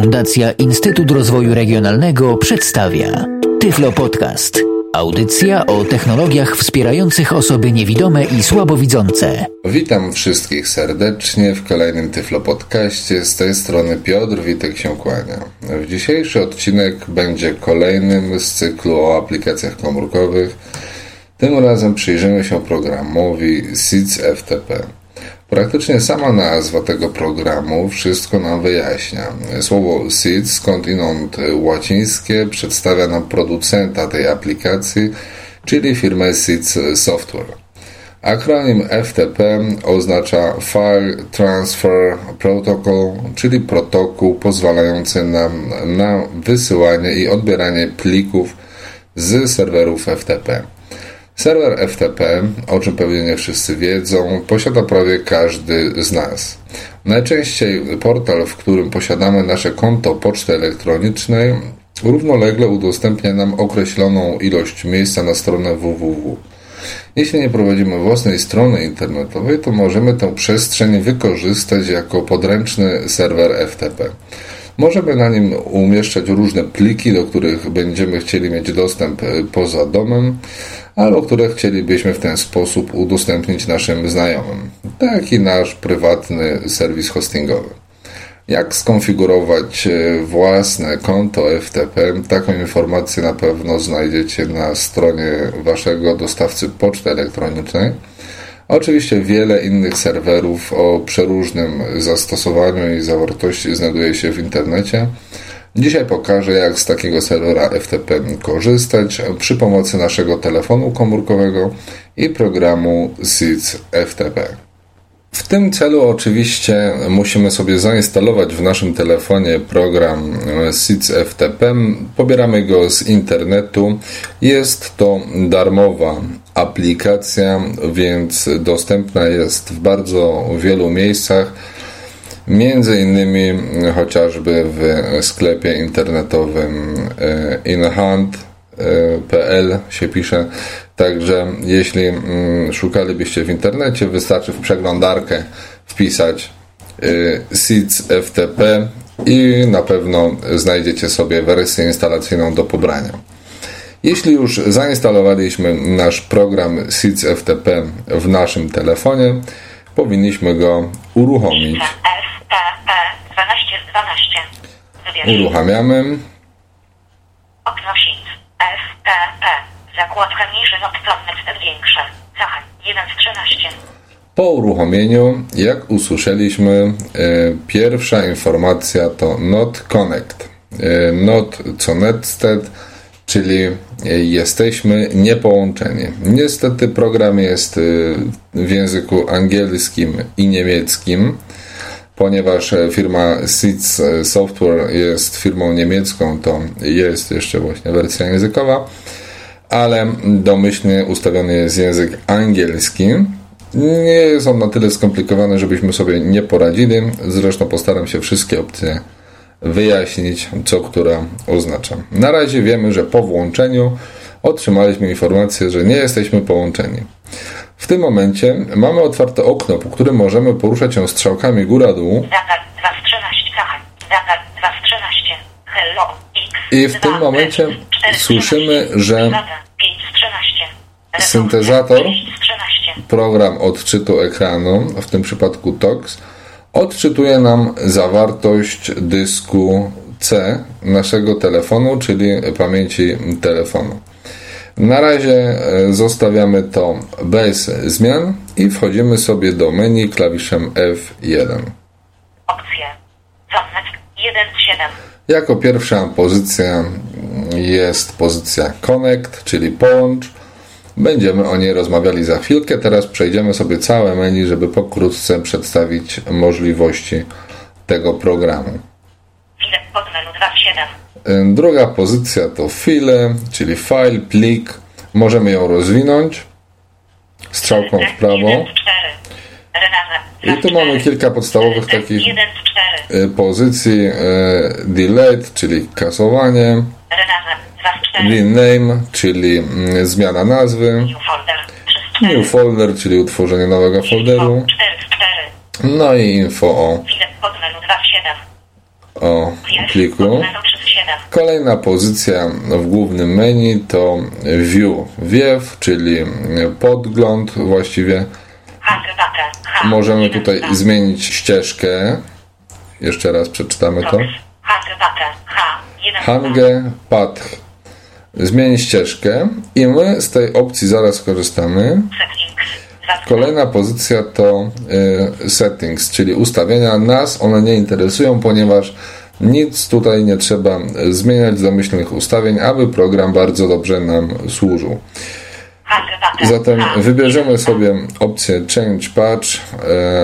Fundacja Instytut Rozwoju Regionalnego przedstawia Tyflo Podcast. Audycja o technologiach wspierających osoby niewidome i słabowidzące. Witam wszystkich serdecznie w kolejnym Tyflo Podcaście. Z tej strony Piotr Witek się kłania. W dzisiejszy odcinek będzie kolejnym z cyklu o aplikacjach komórkowych. Tym razem przyjrzymy się programowi SIDS FTP. Praktycznie sama nazwa tego programu wszystko nam wyjaśnia. Słowo SID, skądinąd łacińskie, przedstawia nam producenta tej aplikacji, czyli firmę SID Software. Akronim FTP oznacza File Transfer Protocol, czyli protokół pozwalający nam na wysyłanie i odbieranie plików z serwerów FTP. Serwer FTP, o czym pewnie nie wszyscy wiedzą, posiada prawie każdy z nas. Najczęściej portal, w którym posiadamy nasze konto poczty elektronicznej, równolegle udostępnia nam określoną ilość miejsca na stronę www. Jeśli nie prowadzimy własnej strony internetowej, to możemy tę przestrzeń wykorzystać jako podręczny serwer FTP. Możemy na nim umieszczać różne pliki, do których będziemy chcieli mieć dostęp poza domem, albo które chcielibyśmy w ten sposób udostępnić naszym znajomym. Taki nasz prywatny serwis hostingowy. Jak skonfigurować e, własne konto FTP? Taką informację na pewno znajdziecie na stronie waszego dostawcy poczty elektronicznej. Oczywiście wiele innych serwerów o przeróżnym zastosowaniu i zawartości znajduje się w internecie. Dzisiaj pokażę, jak z takiego serwera FTP korzystać przy pomocy naszego telefonu komórkowego i programu SIDS FTP. W tym celu oczywiście musimy sobie zainstalować w naszym telefonie program SIDS FTP. Pobieramy go z internetu. Jest to darmowa aplikacja, więc dostępna jest w bardzo wielu miejscach Między innymi chociażby w sklepie internetowym e, inhand.pl się pisze. Także jeśli szukalibyście w internecie, wystarczy w przeglądarkę wpisać e, SIDS FTP i na pewno znajdziecie sobie wersję instalacyjną do pobrania. Jeśli już zainstalowaliśmy nasz program SIDS FTP w naszym telefonie, powinniśmy go uruchomić. FTP 12 z 12. Uruchamiamy. Okno SIDS FTP. Zakładka niżej opcjonnet większe. Zachęt 1 z 13. Po uruchomieniu, jak usłyszeliśmy, e, pierwsza informacja to not connect. E, not connected czyli e, jesteśmy niepołączeni. Niestety program jest w języku angielskim i niemieckim, ponieważ e, firma SIDS Software jest firmą niemiecką, to jest jeszcze właśnie wersja językowa, ale domyślnie ustawiony jest język angielski. Nie jest on na tyle skomplikowany, żebyśmy sobie nie poradzili. Zresztą postaram się wszystkie opcje wyjaśnić, co która oznacza. Na razie wiemy, że po włączeniu otrzymaliśmy informację, że nie jesteśmy połączeni. W tym momencie mamy otwarte okno, po którym możemy poruszać się strzałkami góra-dół. I w tym momencie słyszymy, że syntezator, program odczytu ekranu, w tym przypadku TOX, odczytuje nam zawartość dysku C naszego telefonu, czyli pamięci telefonu. Na razie e, zostawiamy to bez zmian i wchodzimy sobie do menu klawiszem F1. Opcje. Zaznacz 1 7. Jako pierwsza pozycja jest pozycja Connect, czyli połącz. Będziemy o niej rozmawiali za chwilkę. Teraz przejdziemy sobie całe menu, żeby pokrótce przedstawić możliwości tego programu. Druga pozycja to file, czyli file, plik. Możemy ją rozwinąć strzałką w prawo. I tu mamy kilka podstawowych takich y, pozycji. Y, delete, czyli kasowanie. Rename, czyli mm, zmiana nazwy. New folder, czyli utworzenie nowego folderu. No i info o o pliku. Podmenu 37. Kolejna pozycja w głównym menu to View, wiew, czyli podgląd właściwie. Możemy tutaj zmienić ścieżkę. Jeszcze raz przeczytamy to. Tox. Hangbatę. H. 1, Hange, path. Zmień ścieżkę i my z tej opcji zaraz skorzystamy. 2, Kolejna pozycja to y, settings, czyli ustawienia. Nas one nie interesują, ponieważ nic tutaj nie trzeba zmieniać domyślnych ustawień, aby program bardzo dobrze nam służył. Hangbatę. Zatem H. wybierzemy sobie opcję Change Patch,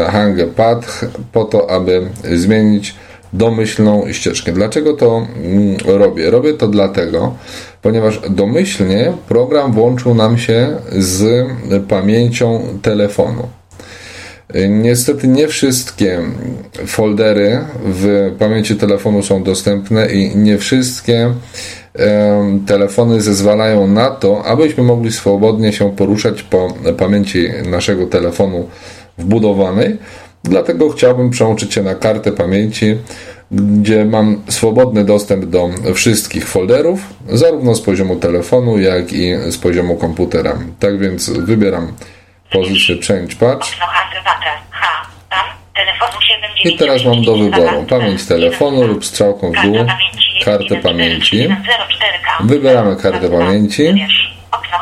e, Hang Path po to, aby zmienić domyślną ścieżkę. Dlaczego to mm, robię? Robię to dlatego, ponieważ domyślnie program włączył nam się z pamięcią telefonu. Niestety nie wszystkie foldery w pamięci telefonu są dostępne i nie wszystkie telefony zezwalają na to, abyśmy mogli swobodnie się poruszać po pamięci naszego telefonu wbudowanej. Dlatego chciałbym przełączyć się na kartę pamięci, gdzie mam swobodny dostęp do wszystkich folderów, zarówno z poziomu telefonu, jak i z poziomu komputera. Tak więc wybieram pozycję Change Patch. Okno Hangbatę. H. Tam. Telefonu 7, I teraz mam do wyboru pamięć telefonu lub strzałką w dół kartę pamięci. Wybieramy kartę pamięci. Okno.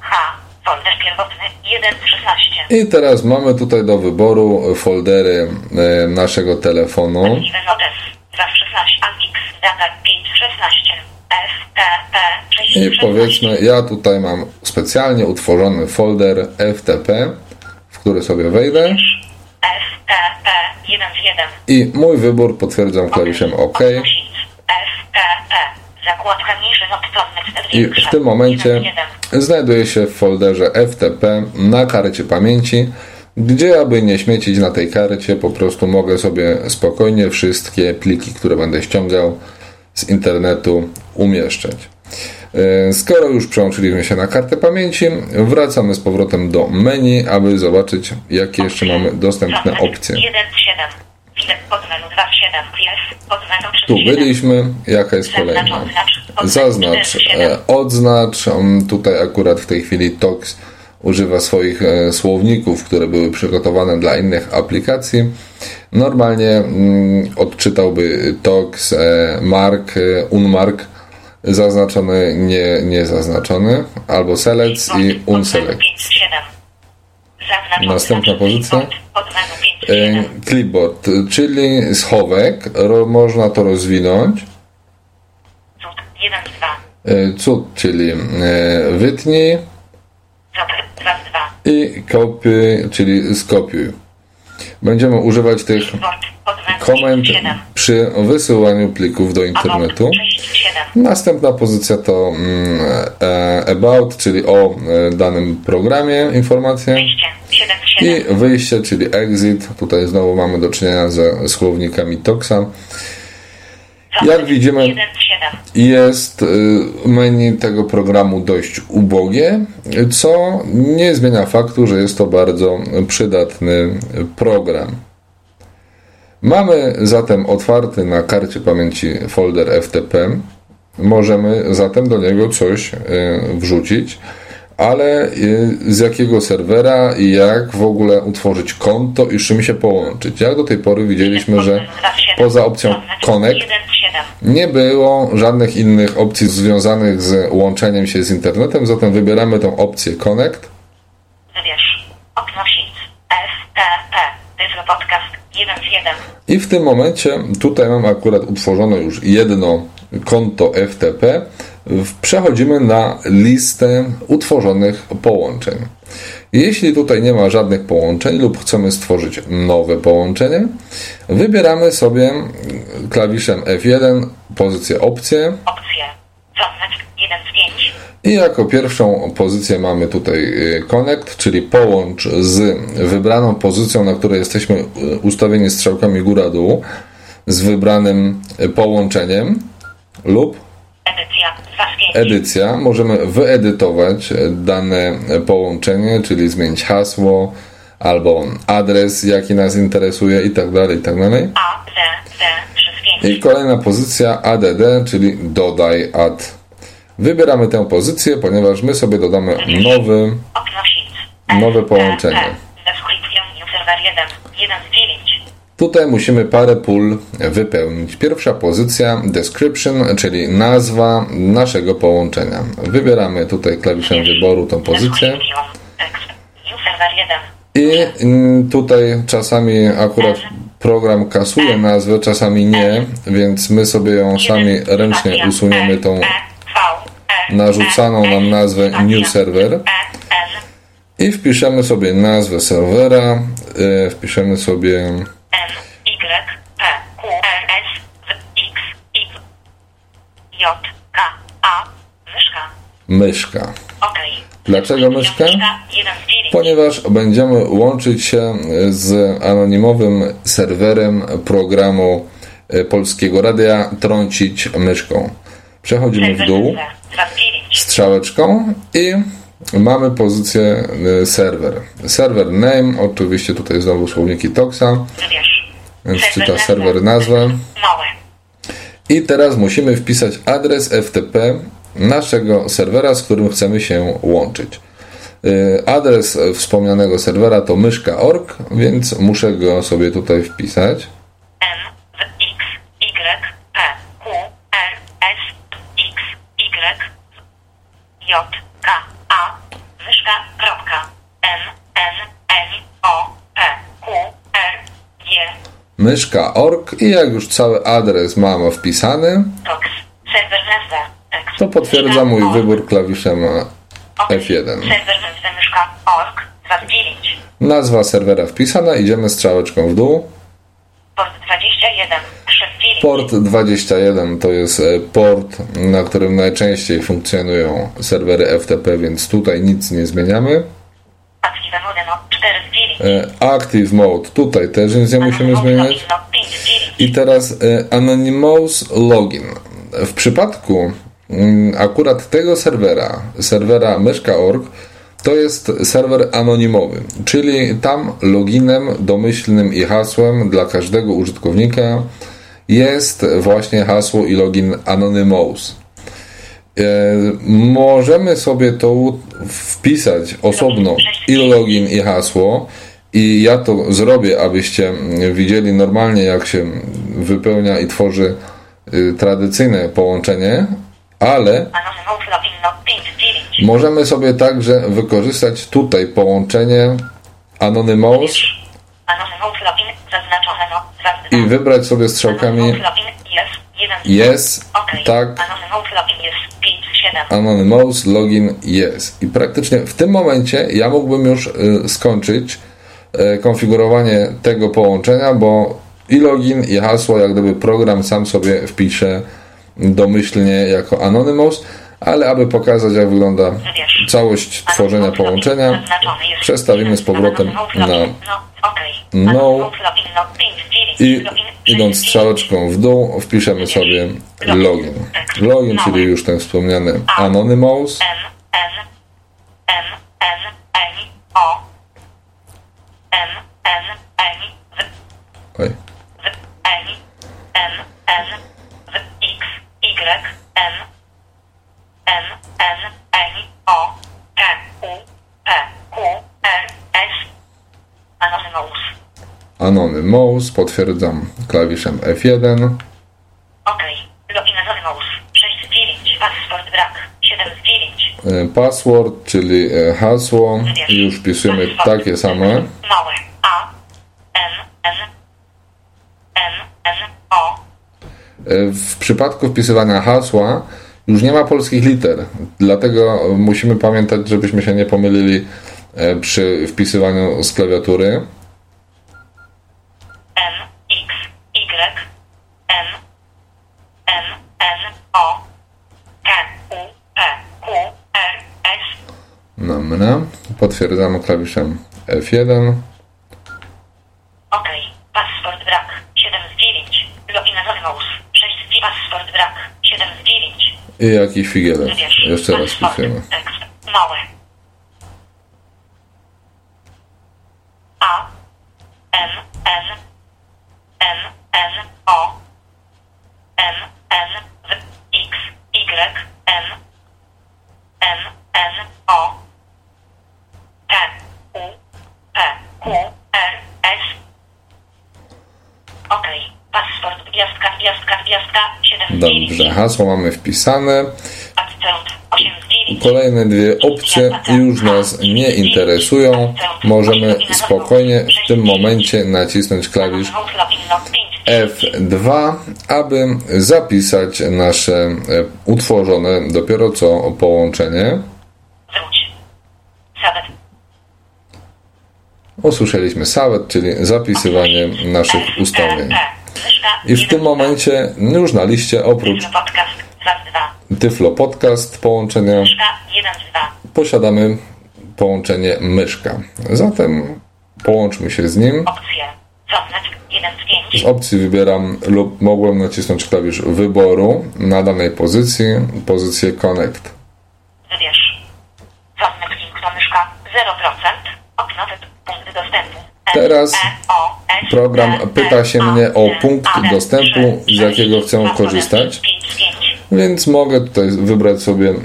H. Folder pierwotny 1 z 16. I teraz mamy tutaj do wyboru foldery e, naszego telefonu. Even Notes 2 z 16. Amix. Data 5 z 16. F. T. P. 6 I powiedzmy, ja tutaj mam specjalnie utworzony folder FTP, w który sobie wejdę. F. T. P. 1 z 1. I mój wybór potwierdzam klawiszem OK. F. Zakładka niżej odtwornych I w tym momencie znajduję się w folderze FTP na karcie pamięci, gdzie aby nie śmiecić na tej karcie, po prostu mogę sobie spokojnie wszystkie pliki, które będę ściągał z internetu umieszczać. E, Skoro już przełączyliśmy się na kartę pamięci, wracamy z powrotem do menu, aby zobaczyć, jakie jeszcze mamy dostępne opcje. 1 z 7. Widok pod menu 2 z 7. Jest pod menu 3 Tu z 7. byliśmy, jaka jest kolejna? Zaznacz, e, odznacz. Mm, Tutaj akurat w tej chwili TOX używa swoich e, słowników, które były przygotowane dla innych aplikacji. Normalnie mm, odczytałby TOX, e, mark, unmark, zaznaczony, nie, nie zaznaczony, albo select i unselect. Następna pozycja. Pod menu 5 z 7. E, Clipboard, czyli schowek, można to rozwinąć. Cud 1 z 2. E, Cud, czyli e, wytnij Zapr 2 z 2. i kopiuj, czyli skopiuj. Będziemy używać tych Word pod menu komend 5 z 7. przy wysyłaniu plików do internetu. About 6 z 7. Następna pozycja to mm, e, about, czyli o e, danym programie informacje. Wyjście 7 z 7. I wyjście, czyli exit. Tutaj znowu mamy do czynienia ze słownikami TOXa. Jak widzimy, 1 z 7. jest y, menu tego programu dość ubogie, co nie zmienia faktu, że jest to bardzo przydatny program. Mamy zatem otwarty na karcie pamięci folder FTP. Możemy zatem do niego coś y, wrzucić, ale y, z jakiego serwera i jak w ogóle utworzyć konto i czym się połączyć. Jak do tej pory widzieliśmy, że poza opcją Connect 1 z 7. nie było żadnych innych opcji związanych z łączeniem się z internetem, zatem wybieramy tą opcję Connect. Wybierz. Okno. F. T. P. Podcast 1 z 1. I w tym momencie tutaj mam akurat utworzone już jedno konto FTP. W- Przechodzimy na listę utworzonych połączeń. Jeśli tutaj nie ma żadnych połączeń lub chcemy stworzyć nowe połączenie, wybieramy sobie klawiszem F1 pozycję opcję Opcje. Connect 1 z 5. I jako pierwszą pozycję mamy tutaj y, Connect, czyli połącz z wybraną pozycją, na której jesteśmy y, ustawieni strzałkami góra-dół, z wybranym y, połączeniem lub Edycja 2 z 5. edycja. Możemy wyedytować dane połączenie, czyli zmienić hasło albo adres, jaki nas interesuje i tak dalej, i tak dalej. A. Z. Z. 3 z I kolejna pozycja ADD, czyli dodaj add. Wybieramy tę pozycję, ponieważ my sobie dodamy nowy. Nowe połączenie. 1. 1 z 9. Tutaj musimy parę pól wypełnić. Pierwsza pozycja description, czyli nazwa naszego połączenia. Wybieramy tutaj klawiszem wyboru tą pozycję Description. Tekst. New server 1. i mm, tutaj czasami akurat program kasuje nazwę, czasami nie, więc my sobie ją sami ręcznie usuniemy tą narzucaną nam nazwę new server i wpiszemy sobie nazwę serwera, e, wpiszemy sobie Y, Y, myszka. Dlaczego myszka? 1 z 9. Ponieważ będziemy łączyć się z anonimowym serwerem programu e, Polskiego Radia Trącić myszką. Przechodzimy w dół 2 z 9. strzałeczką i mamy pozycję e, serwer. Server name, oczywiście tutaj znowu słowniki Toxa, więc czyta serwer nazwę. I teraz musimy wpisać adres FTP naszego serwera, z którym chcemy się łączyć. Y, Adres wspomnianego serwera to myszka.org, więc muszę go sobie tutaj wpisać. M, W, X, Y, P, Q, R, S, X, Y, J, K, A, myszka, kropka, M, N, N, O, P, Q, R, G, Myszka.org i jak już cały adres mamy wpisany, Tox, serwer nazwa, tekst. to potwierdza mój wybór klawiszem F1. Serwer nazwa myszka, org, 2 z 9. Nazwa serwera wpisana, idziemy strzałeczką w dół. Port 21, 3 z 9. Port 21 to jest e, port, na którym najczęściej funkcjonują serwery FTP, więc tutaj nic nie zmieniamy. Active mode, no, 4 z 9. E, Active Mode, tutaj też nic nie musimy zmieniać. No, 5 z 9. I teraz e, Anonymous Login. W przypadku mm, akurat tego serwera, serwera myszka.org, to jest serwer anonimowy, czyli tam loginem domyślnym i hasłem dla każdego użytkownika jest właśnie hasło i login Anonymous. E, możemy sobie to wpisać osobno i login i hasło i ja to zrobię, abyście widzieli normalnie jak się wypełnia i tworzy y, tradycyjne połączenie, ale Anonymous login, 5 z 9. możemy sobie także wykorzystać tutaj połączenie Anonymous Anonymous login zaznaczone, no, 2 z 2. i wybrać sobie strzałkami Anonymous login jest 1 z Yes, 2. Okej. tak. Anonymous login jest 5 z 7. Anonymous login yes. I praktycznie w tym momencie ja mógłbym już y, skończyć y, konfigurowanie tego połączenia, bo i login, i hasło, jak gdyby program sam sobie wpisze domyślnie jako Anonymous, ale aby pokazać, jak wygląda całość tworzenia połączenia, przestawimy z 1. powrotem na No, no no, 5 z 9. i idąc 6 z 9. strzałeczką w dół, wpiszemy sobie login. Login, czyli już ten wspomniany Anonymous. M, N, M, N, N, O, M, N, N, W, Oj. W, N, M, N, W, X, Y, M, M, N, N, O, P, U, P, Q, R, S, Anonymous. Anonymous, potwierdzam klawiszem F1. Okej. Login Anonymous. 6 z 9. Password brak. 7 z 9. E, Password, czyli e, hasło. Wybierz. I już wpisujemy Password. takie same. Małe. A, M, N, M, N, O, E, W przypadku wpisywania hasła już nie ma polskich liter, dlatego musimy pamiętać, żebyśmy się nie pomylili e, przy wpisywaniu z klawiatury. M, X, Y, M, M, N, O, P, U, P, Q, R, S, Dobra. Potwierdzamy klawiszem F1. Okej. Password brak. 7 z 9. Login Anonymous. 6 z 9. Password brak. 7 z 9. I jakiś figielec. Wybierz. Jeszcze raz Password. wpisujemy. Tekst. Małe. A, M, N, M, N, O, N N W X Y N N N O P U P Q R S OK. Paszport gwiazdka gwiazdka gwiazdka 7 Dobrze, hasło mamy wpisane. Akcent 8 9 Kolejne dwie opcje już nas nie interesują. Możemy spokojnie w tym momencie nacisnąć klawisz F2, aby zapisać nasze e, utworzone dopiero co połączenie. Usłyszeliśmy SAWET, czyli zapisywanie naszych ustawień. I w tym momencie już na liście oprócz Tyflo podcast 2 2. Tyflo Podcast połączenia Myszka 1 2. posiadamy połączenie myszka. Zatem połączmy się z nim. Opcje. Cofnąć 1 z 5. Z opcji wybieram lub mogłem nacisnąć klawisz wyboru na danej pozycji, pozycję Connect. Wybierz. Do myszka 0%. Okno punkt dostępu. Teraz E, program pyta się mnie o punkt dostępu, z jakiego chcę korzystać. Więc mogę tutaj wybrać sobie y,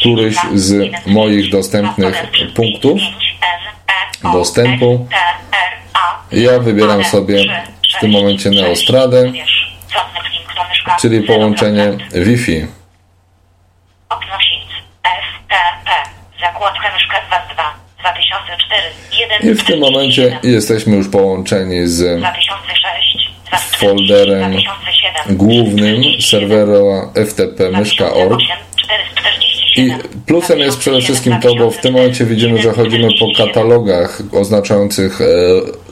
któryś z moich dostępnych punktów dostępu. Ja wybieram sobie w tym momencie Neostradę, czyli połączenie Wi-Fi. Zakładka myszka 22. 2004. 1. I w tym momencie jesteśmy już połączeni z 2006. folderem 2007. głównym serwera FTP myszka.org. I plusem jest przede wszystkim to, bo w tym momencie widzimy, że chodzimy po katalogach oznaczających e,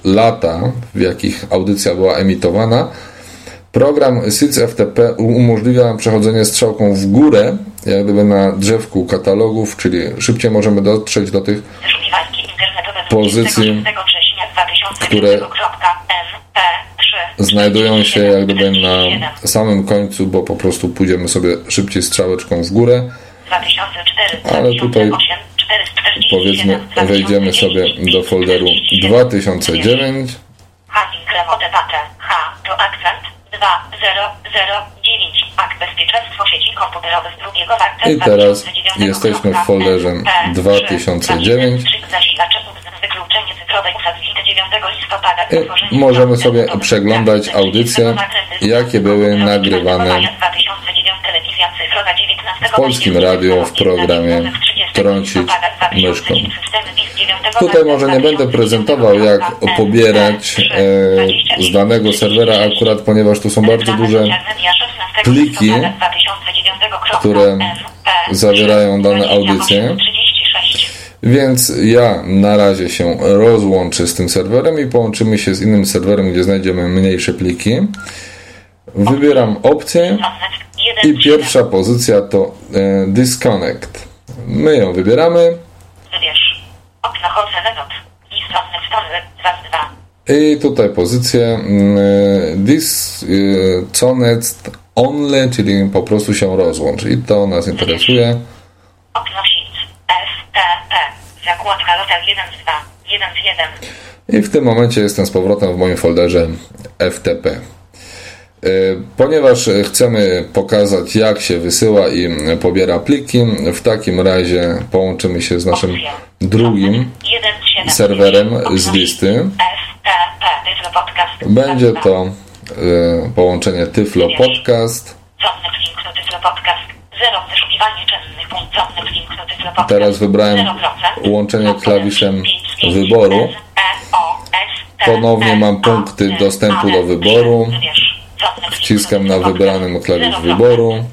lata, w jakich audycja była emitowana. Program SIDS FTP umożliwia przechodzenie strzałką w górę, jak gdyby na drzewku katalogów, czyli szybciej możemy dotrzeć do tych pozycji, 26 września 2005 które kropka MP3 znajdują się jak gdyby na samym końcu, bo po prostu pójdziemy sobie szybciej strzałeczką w górę. 2004 Ale tutaj, 2008, 447, Powiedzmy, wejdziemy sobie do folderu 2009 Hacking remote pate. H to akcent 2009. Akt bezpieczeństwo sieci komputerowych z 2 marca I teraz 2009 jesteśmy w folderze MP3, 2009. Utworzenie możemy sobie przeglądać audycje, jakie były nagrywane 2009 telewizja cyfrowa 19 w Polskim Radiu w programie Trącić myszką. Tutaj może nie będę prezentował, jak pobierać e, z danego serwera, akurat ponieważ tu są bardzo duże pliki, które zawierają dane audycje. Więc ja na razie się rozłączę z tym serwerem i połączymy się z innym serwerem, gdzie znajdziemy mniejsze pliki. Wybieram opcję i pierwsza pozycja to e, Disconnect. My ją wybieramy Wybierz. Okno Holce Wenot. Istotne strony 2 2. i tutaj pozycję mm, e, Disconnect Only, czyli po prostu się rozłącz. I to nas interesuje. Okno Sims. FTP. Zakładka Lotel 1 z 2. 1 z 1. I w tym momencie jestem z powrotem w moim folderze FTP. E, Ponieważ chcemy pokazać, jak się wysyła i pobiera pliki, w takim razie połączymy się z naszym drugim 1 z 7. serwerem z listy. FTP. Tyflo Podcast. Będzie to e, połączenie Tyflo Podcast. Dzwonny link do Tyflo Podcast. 0. Wyszukiwanie czynnych link. Teraz wybrałem 0%. łączenie klawiszem 5, 5, wyboru. E, Ponownie mam punkty dostępu do wyboru. Wciskam na wybranym klawisz 0%. wyboru.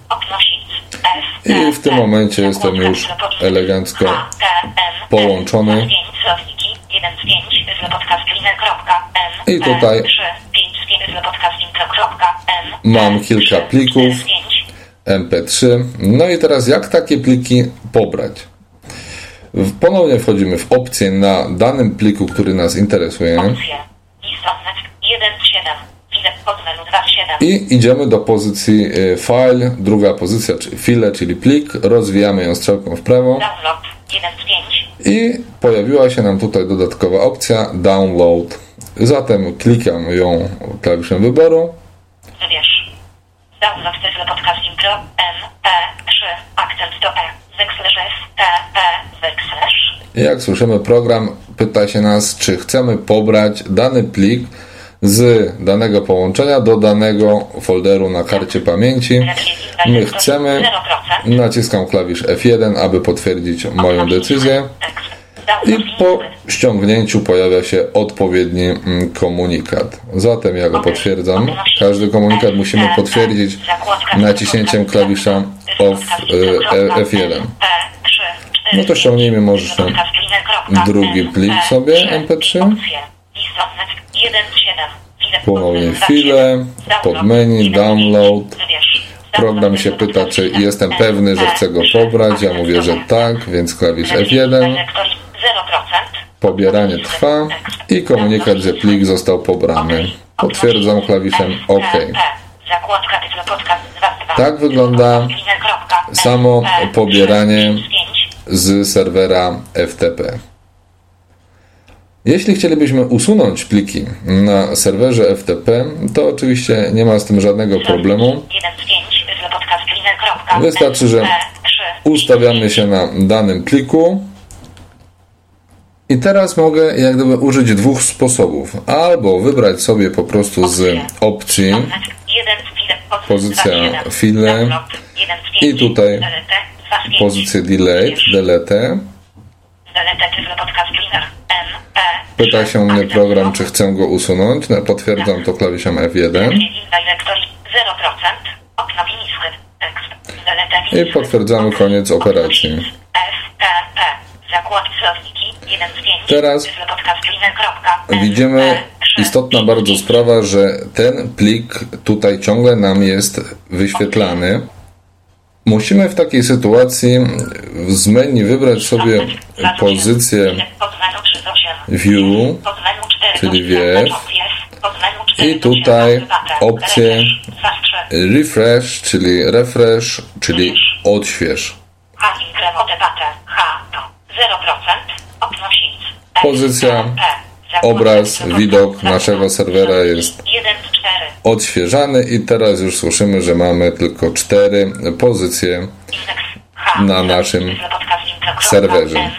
I w tym momencie jestem już elegancko połączony. N, 5, słowniki, 1 z 5, Tyflo Podcast, liner, kropka, N, I tutaj E, 3, 5 z 5, Tyflo Podcast, link, kropka, N, Mam E, kilka 3, plików. 4 z 5. MP3. No i teraz jak takie pliki pobrać? Ponownie wchodzimy w opcję na danym pliku, który nas interesuje Opcje. Istotne 1 z 7. File pod menu 2 z 7. i idziemy do pozycji y, file, druga pozycja, czyli file, czyli plik, rozwijamy ją strzałką w prawo Download 1 z 5. i pojawiła się nam tutaj dodatkowa opcja download. Zatem klikam ją klawiszem wyboru Wybierz. Download Tyflo Podcasting Pro MP3 akcent do E. Jak słyszymy, program pyta się nas, czy chcemy pobrać dany plik z danego połączenia do danego folderu na karcie pamięci. My chcemy, 0%. naciskam klawisz F1, aby potwierdzić moją decyzję. I po ściągnięciu pojawia się odpowiedni mm, komunikat. Zatem ja go potwierdzam. Każdy komunikat musimy potwierdzić naciśnięciem klawisza of, e, F1. No to ściągnijmy może ten drugi plik sobie, MP3. Ponownie chwilę, pod menu, download. Program się pyta, czy jestem pewny, że chcę go pobrać. Ja mówię, że tak, więc klawisz F1. Pobieranie trwa i komunikat, że plik został pobrany. Potwierdzam klawiszem OK. Tak wygląda samo pobieranie z serwera FTP. Jeśli chcielibyśmy usunąć pliki na serwerze FTP, to oczywiście nie ma z tym żadnego problemu. Wystarczy, że Ustawiamy się na danym pliku. I teraz mogę jak gdyby użyć dwóch sposobów. Albo wybrać sobie po prostu z opcji pozycja file. I tutaj pozycję delete, delete. Pyta się mnie program, czy chcę go usunąć. No, Potwierdzam to klawiszem F1. I potwierdzamy koniec operacji. Teraz Widzimy istotna bardzo sprawa, że ten plik tutaj ciągle nam jest wyświetlany. Musimy w takiej sytuacji z menu wybrać sobie pozycję View, czyli wiew. I tutaj opcję Refresh, czyli refresh, czyli odśwież. Pozycja, obraz, widok naszego serwera jest odświeżany i teraz już słyszymy, że mamy tylko cztery pozycje na naszym serwerze.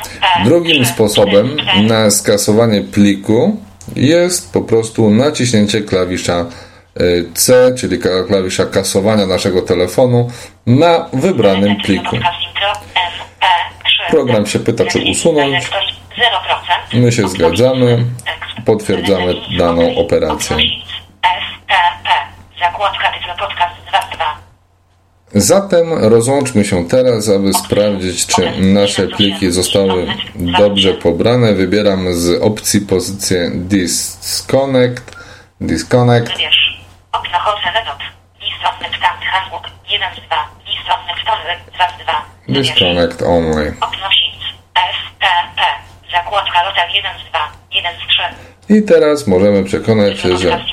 Drugim sposobem na skasowanie pliku jest po prostu naciśnięcie klawisza y, C, czyli klawisza kasowania naszego telefonu na wybranym pliku. Program się pyta, czy usunąć. My się zgadzamy. Potwierdzamy daną operację. Zakładka Tyflo Podcast 2.2. Zatem rozłączmy się teraz, aby sprawdzić, czy nasze pliki zostały dobrze pobrane. Wybieram z opcji pozycję Disconnect. Disconnect. Wybierz. Okno Hose Vedot. Listowny Ptant Handbook 1 z 2. Listowny Ptony 2 z 2. Wybierz. Disconnect only. Zakładka Lotel 1 z 2. 1 z 3. I teraz możemy przekonać się, że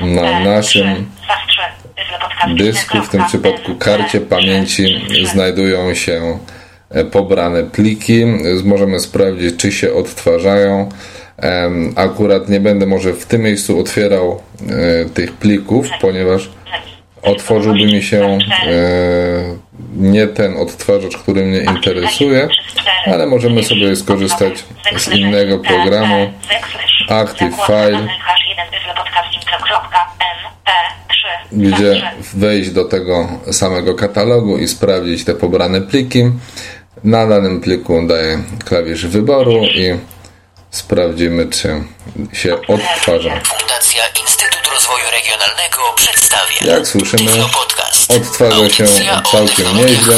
na naszym dysku, w tym przypadku karcie pamięci, znajdują się e, pobrane pliki. Możemy sprawdzić, czy się odtwarzają. Akurat nie będę może w tym miejscu otwierał e, tych plików, ponieważ otworzyłby mi się e, nie ten odtwarzacz, który mnie interesuje, ale możemy sobie skorzystać z innego programu Active File, gdzie wejść do tego samego katalogu i sprawdzić te pobrane pliki. Na danym pliku daję klawisz wyboru i sprawdzimy, czy się odtwarza. Fundacja Instytut Rozwoju Regionalnego przedstawia Jak Podcast. Odtwarza się całkiem nieźle.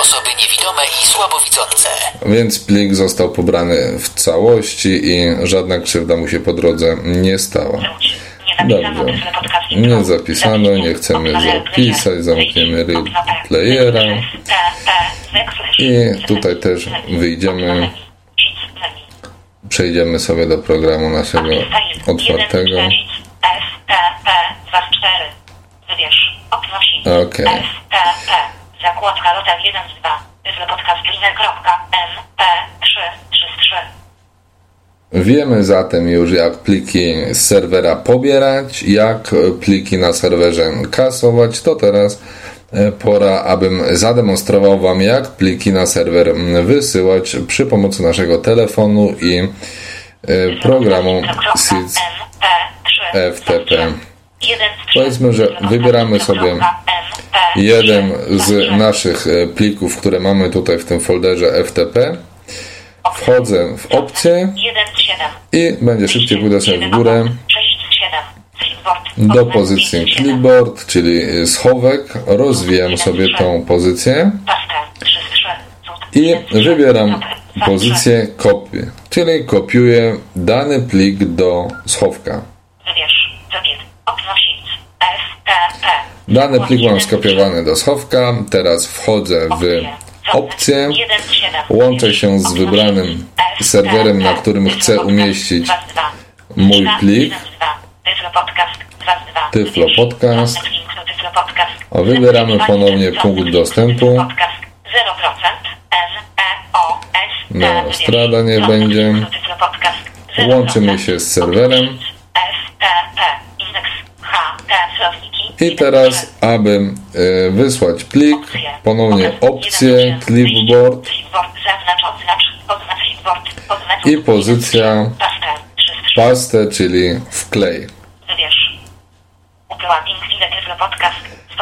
osoby niewidome i słabowidzące. Więc plik został pobrany w całości i żadna krzywda mu się po drodze nie stała. Dobrze. Nie zapisano, nie chcemy zapisać, zamkniemy read playera. I tutaj też wyjdziemy, przejdziemy sobie do programu naszego otwartego. Wybierz. Okno sheet. Okej. STP. Zakładka Lotel 1 z 2. Tyflo Podcast Cleaner. MP3 3 z 3. Wiemy zatem już, jak pliki z serwera pobierać, jak pliki na serwerze kasować. To teraz e, pora, abym zademonstrował Wam, jak pliki na serwer wysyłać przy pomocy naszego telefonu i e, programu SIDS FTP. Powiedzmy, że wybieramy sobie jeden z naszych e, plików, które mamy tutaj w tym folderze FTP. Wchodzę w opcję i będzie szybciej widoczne w górę. Do pozycji clipboard, czyli schowek. Rozwijam sobie tą pozycję. I wybieram pozycję kopii, czyli kopiuję dany plik do schowka. Dany plik mam skopiowany do schowka, teraz wchodzę w opcję, łączę się z wybranym serwerem, na którym chcę umieścić mój plik, Tyflo Podcast. Wybieramy ponownie punkt dostępu. No, strada nie będzie. Łączymy się z serwerem. I teraz, aby e, wysłać plik, ponownie opcję, clipboard i pozycja pastę, czyli wklej.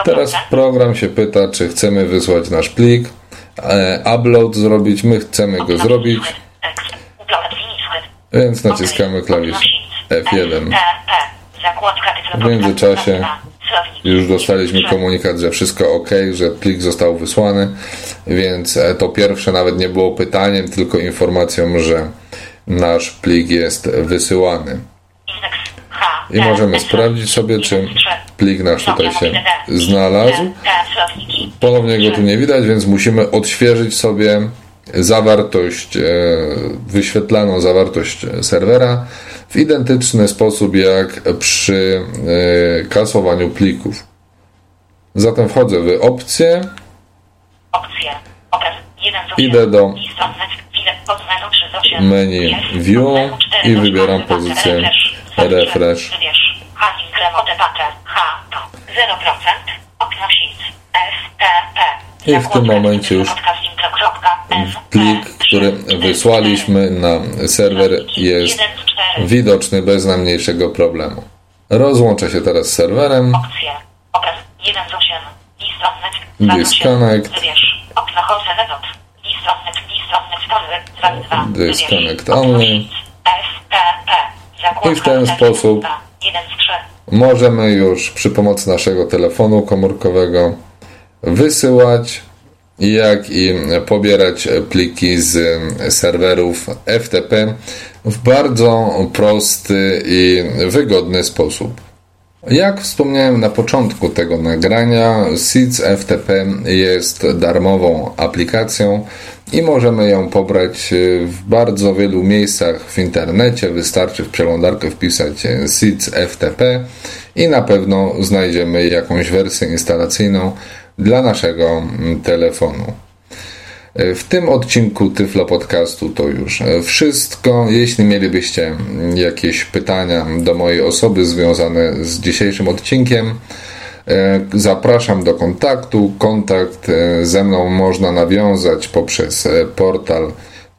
Teraz program się pyta, czy chcemy wysłać nasz plik, e, upload zrobić, my chcemy go zrobić, więc naciskamy klawisz F1. W międzyczasie już dostaliśmy komunikat, że wszystko ok, że plik został wysłany, więc e, to pierwsze nawet nie było pytaniem, tylko informacją, że nasz plik jest wysyłany. I możemy sprawdzić sobie, czy plik nasz tutaj się znalazł. Ponownie go tu nie widać, więc musimy odświeżyć sobie zawartość, e, wyświetlaną zawartość serwera w identyczny sposób jak przy e, kasowaniu plików. Zatem wchodzę w opcję. Idę do menu View i wybieram pozycję Refresh. I w tym momencie już plik, który wysłaliśmy na serwer jest widoczny bez najmniejszego problemu. Rozłączę się teraz z serwerem. Disconnect. Disconnect only. I w ten sposób możemy już przy pomocy naszego telefonu komórkowego wysyłać jak i pobierać pliki z serwerów FTP w bardzo prosty i wygodny sposób. Jak wspomniałem na początku tego nagrania, SIDS FTP jest darmową aplikacją i możemy ją pobrać w bardzo wielu miejscach w internecie. Wystarczy w przeglądarkę wpisać SIDS FTP i na pewno znajdziemy jakąś wersję instalacyjną dla naszego telefonu. W tym odcinku Tyflo Podcastu to już wszystko. Jeśli mielibyście jakieś pytania do mojej osoby związane z dzisiejszym odcinkiem, zapraszam do kontaktu. Kontakt ze mną można nawiązać poprzez portal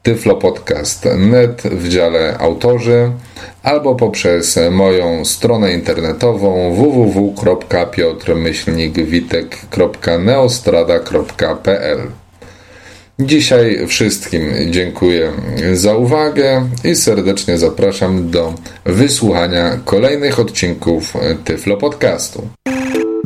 tyflopodcast.net w dziale autorzy albo poprzez moją stronę internetową www.piotrmyślnikwitek.neostrada.pl Dzisiaj wszystkim dziękuję za uwagę i serdecznie zapraszam do wysłuchania kolejnych odcinków Tyflo Podcastu.